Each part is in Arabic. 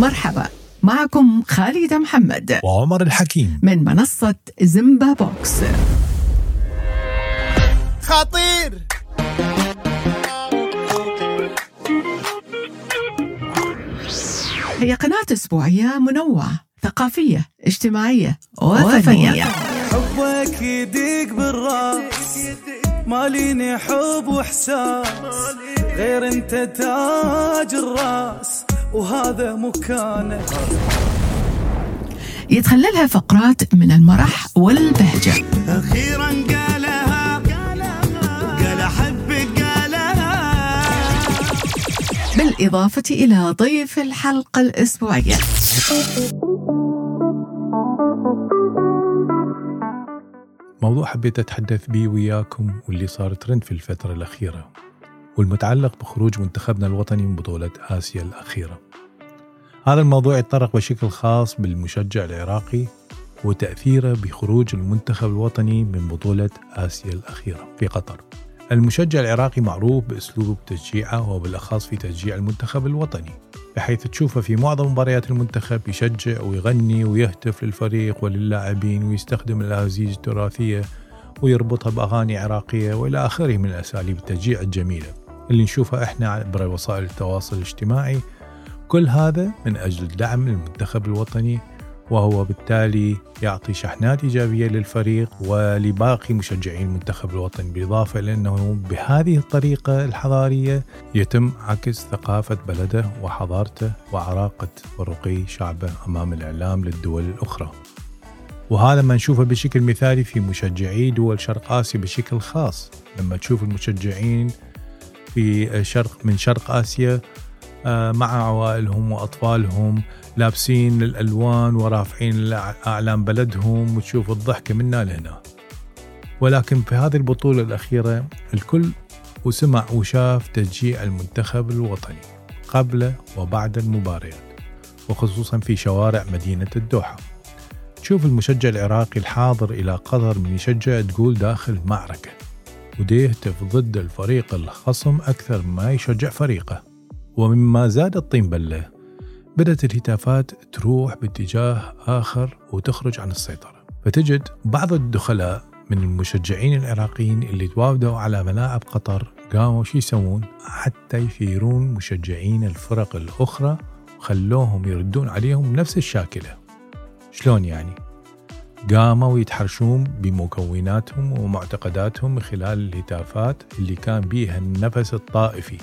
مرحبا معكم خالد محمد. وعمر الحكيم. من منصة زمبا بوكس. خطير! هي قناة أسبوعية منوعة ثقافية اجتماعية وفنية. حبك يديك بالرأس ماليني حب وحساس غير أنت تاج الرأس. وهذا مكانك يتخللها فقرات من المرح والبهجة. أخيرا قالها قال احبك قالها. بالإضافة إلى ضيف الحلقة الأسبوعية. موضوع حبيت أتحدث به وياكم واللي صار ترند في الفترة الأخيرة. والمتعلق بخروج منتخبنا الوطني من بطولة آسيا الأخيرة. هذا الموضوع يتطرق بشكل خاص بالمشجع العراقي وتأثيره بخروج المنتخب الوطني من بطولة آسيا الأخيرة في قطر. المشجع العراقي معروف بأسلوب تشجيعه وبالأخص في تشجيع المنتخب الوطني بحيث تشوفه في معظم مباريات المنتخب يشجع ويغني ويهتف للفريق وللاعبين ويستخدم الأهازيج التراثية ويربطها بأغاني عراقية وإلى آخره من أساليب التشجيع الجميلة. اللي نشوفها إحنا عبر وسائل التواصل الاجتماعي. كل هذا من أجل دعم المنتخب الوطني وهو بالتالي يعطي شحنات إيجابية للفريق ولباقي مشجعين المنتخب الوطني بالإضافة إلى أنه بهذه الطريقة الحضارية يتم عكس ثقافة بلده وحضارته وعراقة ورقي شعبه أمام الإعلام للدول الأخرى. وهذا ما نشوفه بشكل مثالي في مشجعي دول شرق آسيا بشكل خاص. لما تشوف المشجعين في شرق من شرق آسيا آه، مع عوائلهم وأطفالهم لابسين الألوان ورافعين أعلام بلدهم وتشوف الضحكة منا لهنا. ولكن في هذه البطولة الأخيرة الكل وسمع وشاف تشجيع المنتخب الوطني قبل وبعد المباريات وخصوصا في شوارع مدينة الدوحة. تشوف المشجع العراقي الحاضر إلى قطر من يشجع تقول داخل معركة وديهتف ضد الفريق الخصم أكثر ما يشجع فريقه. ومما زاد الطين بلة بدأت الهتافات تروح باتجاه آخر وتخرج عن السيطرة. فتجد بعض الدخلاء من المشجعين العراقيين اللي توافدوا على ملاعب قطر قاموا شو يسوون؟ حتى يثيرون مشجعين الفرق الأخرى وخلوهم يردون عليهم نفس الشاكلة. شلون يعني؟ قاموا يتحرشون بمكوناتهم ومعتقداتهم من خلال الهتافات اللي كان بيها النفس الطائفي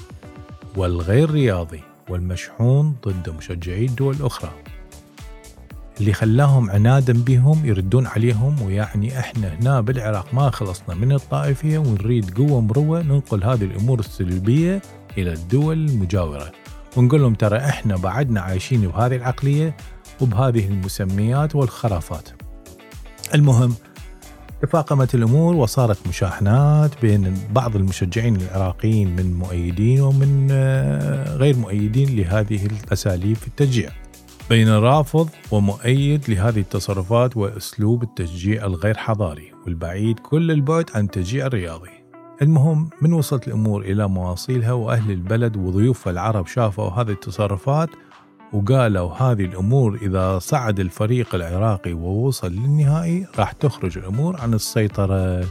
والغير رياضي والمشحون ضد مشجعي الدول الأخرى. اللي خلاهم عنادا بهم يردون عليهم ويعني إحنا هنا بالعراق ما خلصنا من الطائفية ونريد قوة مروة ننقل هذه الأمور السلبية إلى الدول المجاورة. ونقول لهم ترى إحنا بعدنا عايشين بهذه العقلية وبهذه المسميات والخرافات. المهم تفاقمت الأمور وصارت مشاحنات بين بعض المشجعين العراقيين من مؤيدين ومن آه، غير مؤيدين لهذه الأساليب في التشجيع. بين رافض ومؤيد لهذه التصرفات وأسلوب التشجيع الغير حضاري والبعيد كل البعد عن التشجيع الرياضي. المهم من وصلت الأمور إلى مواصيلها وأهل البلد وضيوفها العرب شافوا هذه التصرفات وقالوا هذه الأمور إذا صعد الفريق العراقي ووصل للنهائي راح تخرج الأمور عن السيطرة.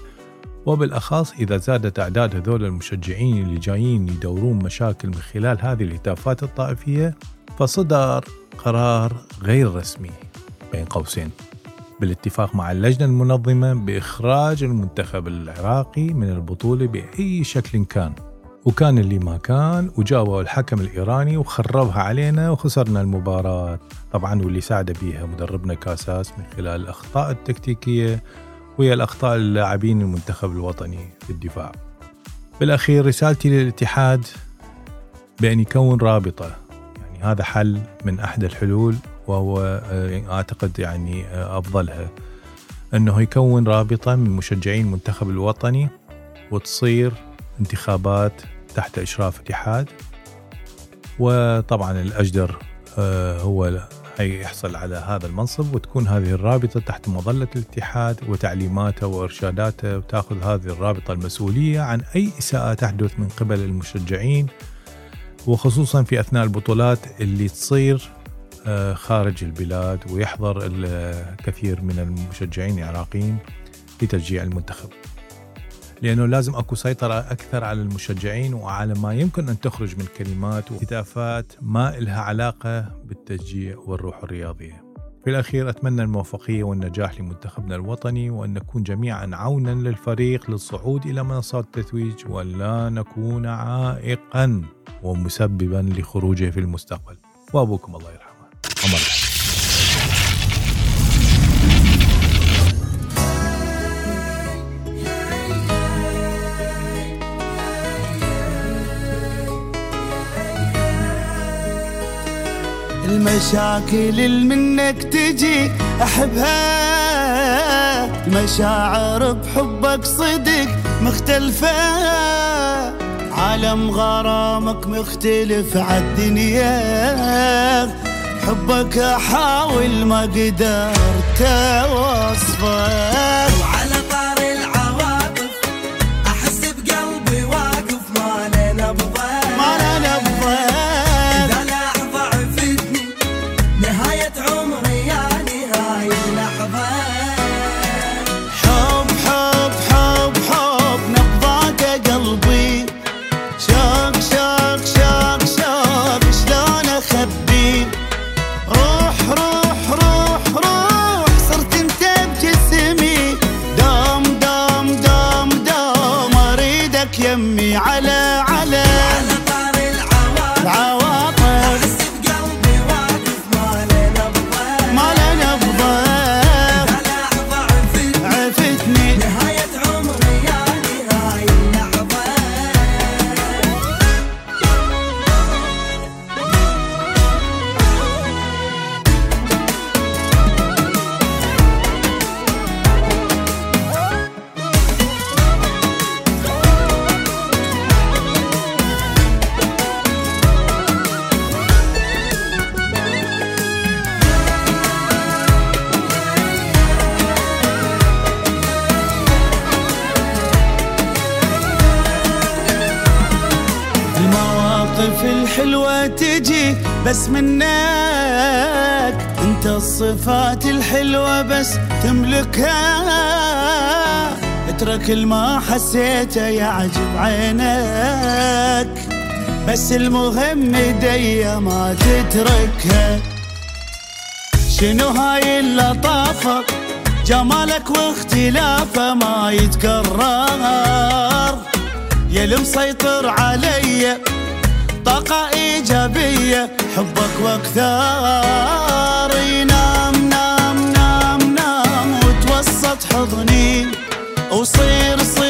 وبالأخص إذا زادت أعداد هذول المشجعين اللي جايين يدورون مشاكل من خلال هذه الهتافات الطائفية فصدر قرار غير رسمي بين قوسين. بالاتفاق مع اللجنة المنظمة بإخراج المنتخب العراقي من البطولة بأي شكل كان. وكان اللي ما كان وجاوه الحكم الإيراني وخربها علينا وخسرنا المباراة. طبعا واللي ساعد بيها مدربنا كاساس من خلال الأخطاء التكتيكية وهي الأخطاء اللاعبين المنتخب الوطني في الدفاع. بالأخير رسالتي للاتحاد بأن يكون رابطة. يعني هذا حل من أحد الحلول وهو آه، أعتقد يعني آه، أفضلها. أنه يكون رابطة من مشجعين المنتخب الوطني وتصير انتخابات تحت إشراف اتحاد. وطبعا الأجدر آه، هو يحصل على هذا المنصب وتكون هذه الرابطة تحت مظلة الاتحاد وتعليماته وإرشاداته وتأخذ هذه الرابطة المسؤولية عن أي إساءة تحدث من قبل المشجعين وخصوصا في أثناء البطولات اللي تصير آه، خارج البلاد ويحضر الكثير من المشجعين العراقيين لتشجيع المنتخب. لأنه لازم أكو سيطرة أكثر على المشجعين وعلى ما يمكن أن تخرج من كلمات وهتافات ما إلها علاقة بالتشجيع والروح الرياضية. في الأخير أتمنى الموفقية والنجاح لمنتخبنا الوطني وأن نكون جميعا عونا للفريق للصعود إلى منصات التتويج ولا نكون عائقا ومسببا لخروجه في المستقبل. وأبوكم الله يرحمه. عمر المشاكل اللي منك تجي أحبها. المشاعر بحبك صدق مختلفة. عالم غرامك مختلف عالدنيا حبك أحاول ما قدرت أوصفه. تجي بس منك. انت الصفات الحلوة بس تملكها. اترك الما حسيته يعجب عينك. بس المهم دي ما تتركها. شنو هاي اللطافة؟ جمالك واختلافه ما يتكرر. يا المسيطر علي طاقة إيجابية حبك وأكثر ينام نام نام نام وتوسط حضني. وصير صير صير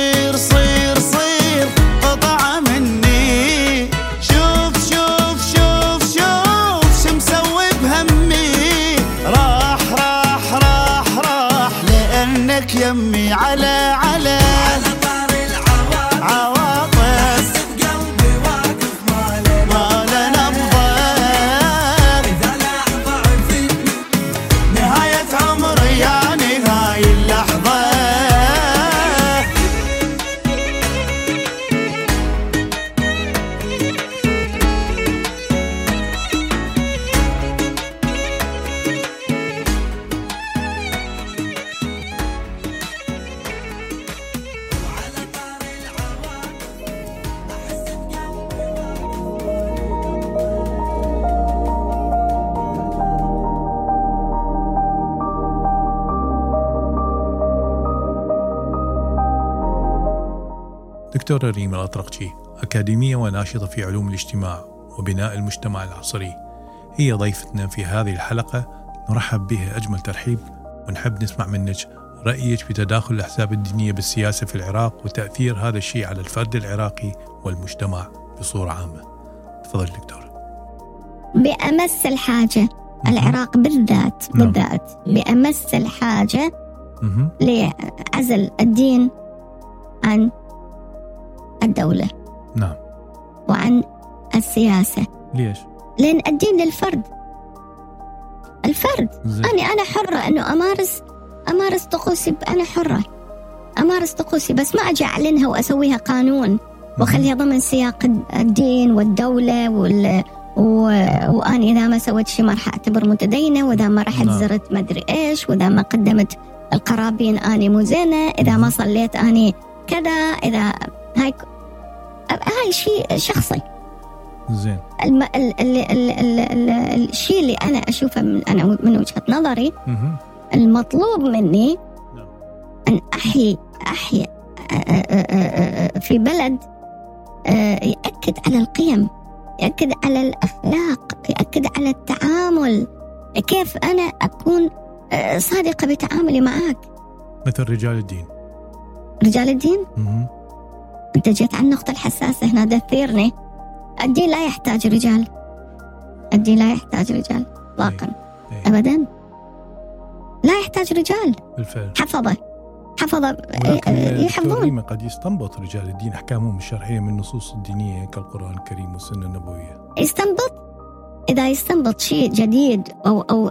دكتورة ريما الأطرقشي أكاديمية وناشطة في علوم الاجتماع وبناء المجتمع العصري. هي ضيفتنا في هذه الحلقة. نرحب بها أجمل ترحيب ونحب نسمع منك رأيك في تداخل الأحزاب الدينية بالسياسة في العراق وتأثير هذا الشيء على الفرد العراقي والمجتمع بصورة عامة. تفضل دكتورة بأمس الحاجة العراق بالذات نعم. بالذات بأمس الحاجة. لعزل الدين عن الدولة. نعم. وعن السياسة. ليش؟ لأن الدين للفرد. الفرد. زين. أنا أنا حرة أنه أمارس أمارس طقوسي أنا حرة. أمارس طقوسي بس ما أجي أعلنها وأسويها قانون. وأخليها ضمن سياق الدين والدولة وال و... وأنا إذا ما سويت شيء ما راح أعتبر متدينة وإذا ما رحت نعم. زرت مدري إيش وإذا ما قدمت القرابين أنا مو زينة إذا ما صليت أنا كذا إذا هاي هاي شيء شخصي. زين. الم... ال... ال... ال... ال... ال... الشيء اللي أنا أشوفه من أنا من وجهة نظري مهم. المطلوب مني نعم. أن أحيي أحيي آه، في بلد آه، يأكد على القيم يأكد على الأخلاق يأكد على التعامل. كيف أنا أكون آه، صادقة بتعاملي معك؟ مثل رجال الدين. رجال الدين؟ مهم. أنت جيت على النقطة الحساسة هنا تثيرني الدين لا يحتاج رجال؟ الدين لا يحتاج رجال؟ إطلاقا إيه. أبدا. لا يحتاج رجال. بالفعل. حفظه. حفظه. ولكن يحفظون. قد يستنبط رجال الدين أحكامهم الشرعية من النصوص الدينية كالقرآن الكريم والسنة النبوية. يستنبط؟ إذا يستنبط شيء جديد أو أو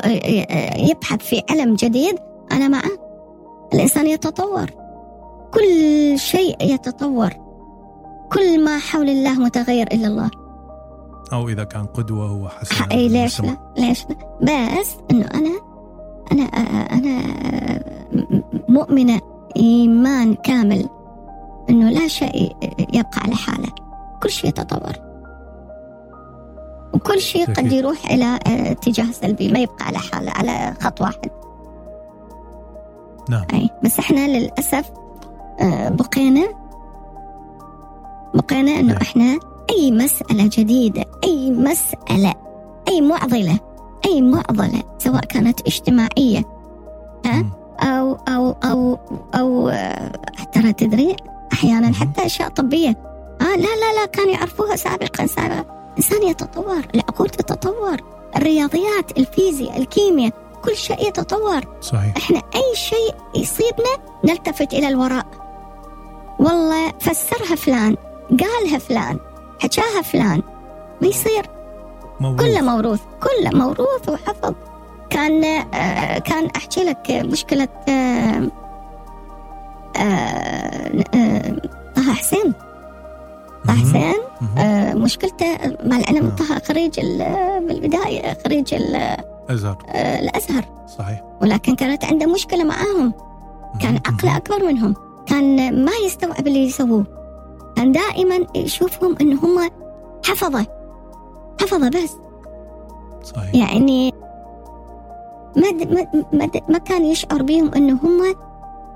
يبحث في علم جديد أنا معه. الإنسان يتطور. كل شيء يتطور. كل ما حول الله متغير إلا الله. أو إذا كان قدوة وحسنة أي ليش. لا؟ ليش لا؟ بس إنه أنا أنا أنا مؤمنة إيمان كامل إنه لا شيء يبقى على حاله كل شيء يتطور وكل شيء قد. يروح إلى اتجاه سلبي ما يبقى على حاله على خط واحد. نعم. أي بس إحنا للأسف آه، بقينا بقينا إنه أي. إحنا أي مسألة جديدة أي مسألة أي معضلة أي معضلة سواء كانت اجتماعية ها؟ أو أو أو آه، ترى تدري؟ أحيانا مهم. حتى أشياء طبية. آه لا لا لا كانوا يعرفوها سابقا سابقا الإنسان يتطور العقول تتطور. الرياضيات الفيزياء الكيمياء كل شيء يتطور. صحيح. إحنا أي شيء يصيبنا نلتفت إلى الوراء. والله فسرها فلان. قالها فلان حكاها فلان ما يصير. موروث. كله موروث كله موروث وحفظ. كان آه كان أحكي لك مشكلة آه آه طه حسين. طه. حسين مشكلته مع العلم. طه خريج ال- بالبدايه خريج ال- أزهر آه الأزهر. صحيح. ولكن كانت عنده مشكلة معاهم. كان. عقله أكبر منهم. كان ما يستوعب اللي يسووه. كان دائما يشوفهم إن هم حفظة حفظة بس صحيح يعني ما ما ما, كان يشعر بهم إن هم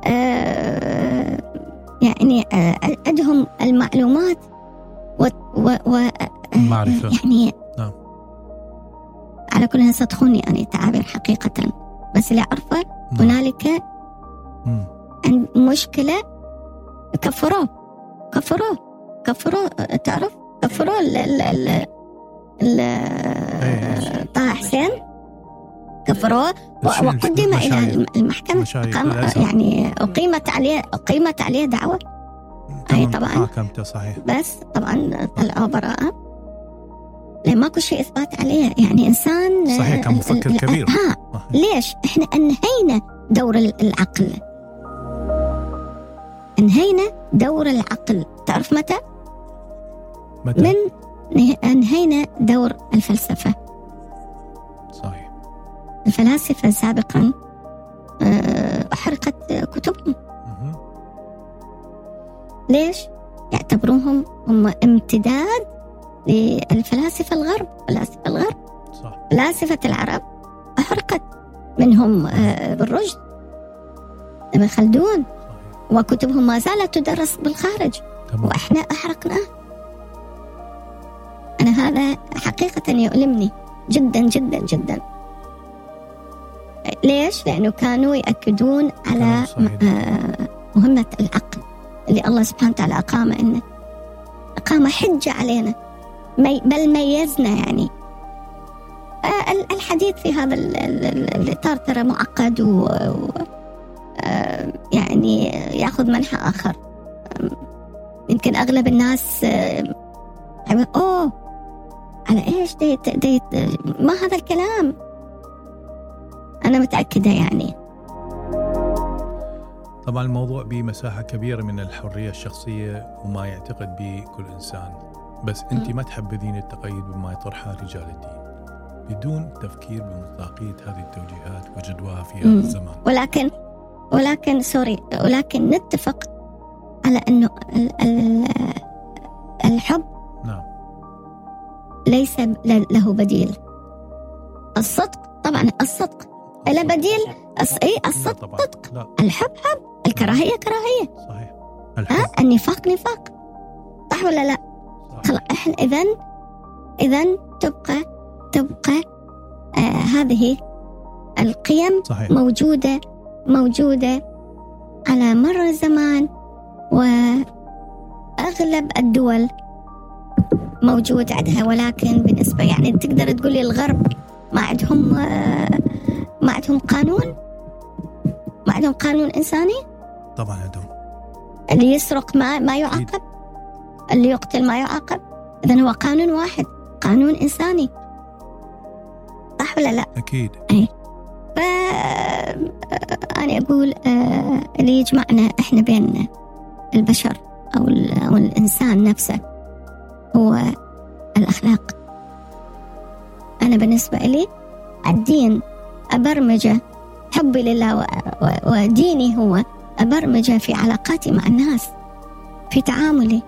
آه يعني آه عندهم المعلومات و, و, و معرفة. يعني نعم. على كل تخوني يعني تعابير حقيقة بس اللي أعرفه نعم. هنالك مشكلة كفروه كفروه كفروه تعرف كفروه ال ال ال ال إيه. طه حسين كفروه وقدم إلى المشايخ. الم- المحكمة مشايخ قام الأزهر. يعني أقيمت عليه أقيمت عليه دعوة تمام. طبعاً. حاكمته صحيح بس طبعا طلعوا براءة لأن ماكو شيء إثبات عليه يعني إنسان صحيح، كان مفكر ال- ال- كبير. ها صحيح. ليش؟ إحنا أنهينا دور ال- العقل أنهينا دور العقل. تعرف متى؟ متى؟ من نه- أنهينا دور الفلسفة. صحيح. الفلاسفة سابقا آه، أحرقت كتبهم. مهم. ليش؟ يعتبروهم هم امتداد للفلاسفة الغرب. فلاسفة الغرب. صح. فلاسفة العرب أحرقت. منهم آه، ابن رشد ابن خلدون. وكتبهم ما زالت تدرس بالخارج. تمام. وإحنا أحرقناه. أنا هذا حقيقة يؤلمني جدا جدا جدا. ليش؟ لأنه كانوا يأكدون على. آه، مهمة العقل. اللي الله سبحانه وتعالى أقام إنه أقام حجة علينا. بل ميزنا يعني. آه، ال- الحديث في هذا ال- ال- ال- الإطار ترى معقد و, يعني ياخذ منحى آم، يمكن أغلب الناس آه، أوه على إيش؟ ديت ديت ما هذا الكلام. أنا متأكدة يعني. طبعا الموضوع به مساحة كبيرة من الحرية الشخصية وما يعتقد به كل إنسان. بس أنت ما تحبذين التقيد بما يطرحه رجال الدين. بدون تفكير بمصداقية هذه التوجيهات وجدواها في هذا. الزمان. ولكن ولكن سوري ولكن نتفق على ال- الحب نعم. ليس له بديل. الصدق طبعا الصدق. لا بديل الص- اي الصدق صدق. الحب حب الكراهية كراهية. صحيح. ها؟ الحب. النفاق نفاق. صح ولا لا. خلاص إحنا اذا اذا تبقى تبقى آه هذه القيم صحيح. موجودة موجودة على مر الزمان وأغلب الدول موجود عندها ولكن بالنسبة يعني تقدر تقولي الغرب ما عندهم آه، ما عندهم قانون؟ ما عندهم قانون إنساني؟ طبعا عندهم. اللي يسرق ما ما يعاقب؟ اللي يقتل ما يعاقب؟ إذا هو قانون واحد قانون إنساني. صح ولا لا؟ أكيد. ف أنا أقول آه، اللي يجمعنا إحنا بين البشر أو, ال- أو الإنسان نفسه هو الأخلاق. أنا بالنسبة لي الدين أبرمجة حبي لله وديني هو أبرمجة في علاقاتي مع الناس في تعاملي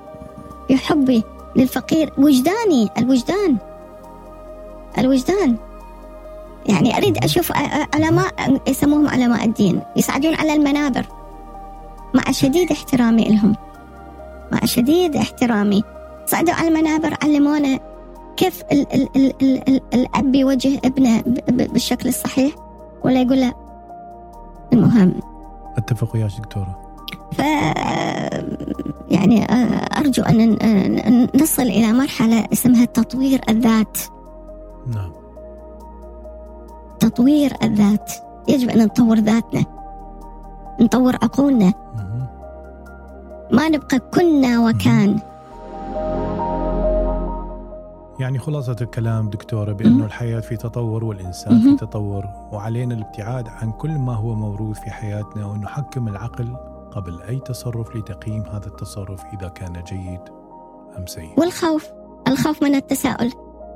في حبي للفقير. وجداني الوجدان الوجدان. يعني أريد أشوف علماء يسموهم علماء الدين يصعدون على المنابر. مع شديد احترامي لهم. مع شديد احترامي. صعدوا على المنابر علمونا كيف ال ال ال ال ال الأب يوجه ابنه بالشكل الصحيح. ولا يقول له المهم. أتفق وياك دكتورة. ف يعني أرجو أن نصل إلى مرحلة اسمها تطوير الذات. نعم. تطوير الذات. يجب أن نطور ذاتنا. نطور عقولنا. ما نبقى كنا وكان. يعني خلاصة الكلام دكتورة بأنه. الحياة في تطور والإنسان. في تطور وعلينا الابتعاد عن كل ما هو موروث في حياتنا وأن نحكم العقل قبل أي تصرف لتقييم هذا التصرف إذا كان جيد أم سيء. والخوف. الخوف من التساؤل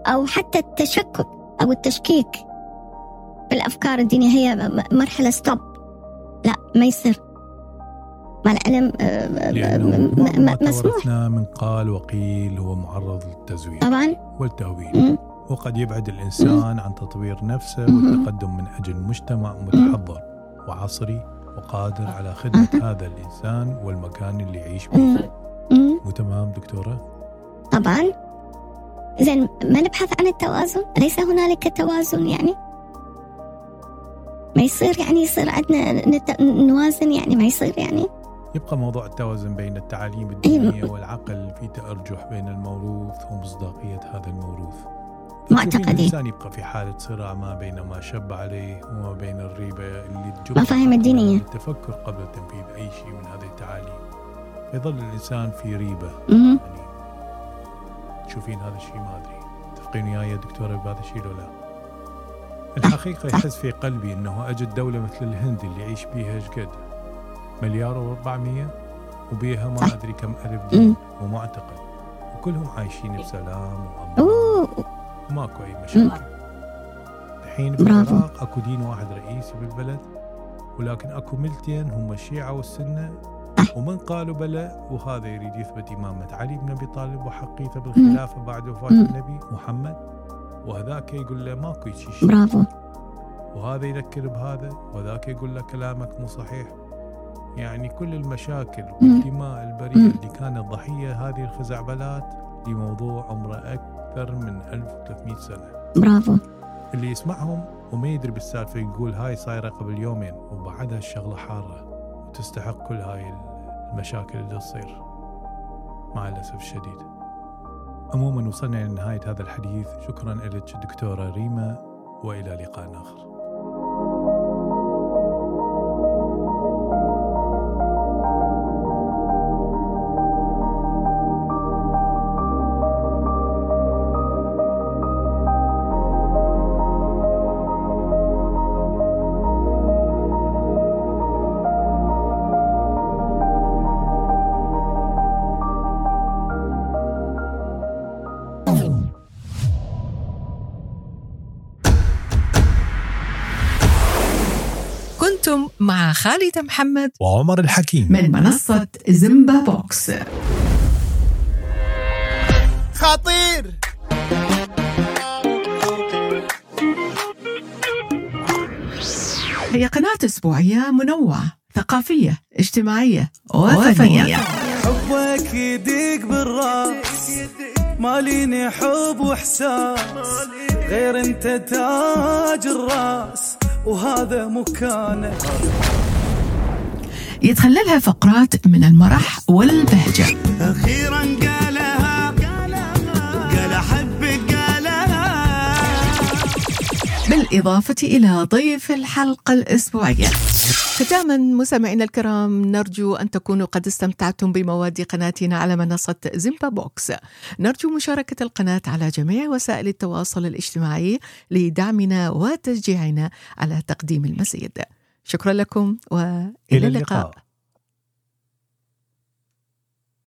أو حتى التشكك أو التشكيك. بالأفكار الدينية هي مرحلة ستوب لا ما يصير. مع العلم آه، م- مسموح. من قال وقيل هو معرض للتزوير طبعا. والتهويل. وقد يبعد الإنسان عن تطوير نفسه. والتقدم من أجل مجتمع متحضر وعصري وقادر على خدمة هذا الإنسان والمكان اللي يعيش. فيه. مو تمام دكتورة؟ طبعا. زين ما نبحث عن التوازن؟ أليس هنالك توازن يعني؟ ما يصير يعني يصير عندنا نت- نوازن يعني ما يصير يعني يبقى موضوع التوازن بين التعاليم أيوة. الدينية والعقل في تأرجح بين الموروث ومصداقية هذا الموروث معتقدي. الإنسان يبقى في حالة صراع ما بين ما شب عليه وما بين الريبة اللي مفاهيم الدينية. للتفكر قبل تنفيذ أي شيء من هذه التعاليم فيظل الإنسان في ريبة. يعني تشوفين هذا الشيء ما أدري تفقين وياي يا دكتورة بهذا الشيء لو لا الحقيقة. يحس في قلبي أنه أجد دولة مثل الهند اللي يعيش بيها إيش قد مليار وأربعمية وبيها ما. أدري كم ألف دين. ومعتقد وكلهم عايشين بسلام وأمان وماكو أي مشاكل الحين في برافو. العراق أكو دين واحد رئيسي بالبلد ولكن أكو ملتين هم الشيعة والسنة. ومن قالوا بلى وهذا يريد يثبت إمامة علي بن أبي طالب وحقيته بالخلافة بعد وفاة. النبي محمد وهذاك يقول له ماكو شيء. برافو. وهذا يذكر بهذا وذاك يقول له كلامك مو صحيح. يعني كل المشاكل والدماء البريئة. اللي كانت ضحية هذه الخزعبلات لموضوع عمره أكثر من 1300 سنة. برافو. اللي يسمعهم وما يدري بالسالفة يقول هاي صايرة قبل يومين وبعدها الشغلة حارة وتستحق كل هاي المشاكل اللي تصير. مع الأسف الشديد. عموما وصلنا إلى نهاية هذا الحديث. شكرا لك دكتورة ريما وإلى لقاء آخر. مع خالد محمد. وعمر الحكيم. من منصة زمبا بوكس. خطير. هي قناة أسبوعية منوعة ثقافية اجتماعية وفنية. حبك يديك بالرأس ماليني حب وإحساس غير أنت تاج الرأس. وهذا مكانك يتخللها فقرات من المرح والبهجة. أخيرا قالها بالإضافة إلى ضيف الحلقة الأسبوعية. ختاما مستمعينا الكرام نرجو أن تكونوا قد استمتعتم بمواد قناتنا على منصة زيمبا بوكس نرجو مشاركة القناة على جميع وسائل التواصل الاجتماعي لدعمنا وتشجيعنا على تقديم المزيد. شكرا لكم وإلى إلى اللقاء. اللقاء.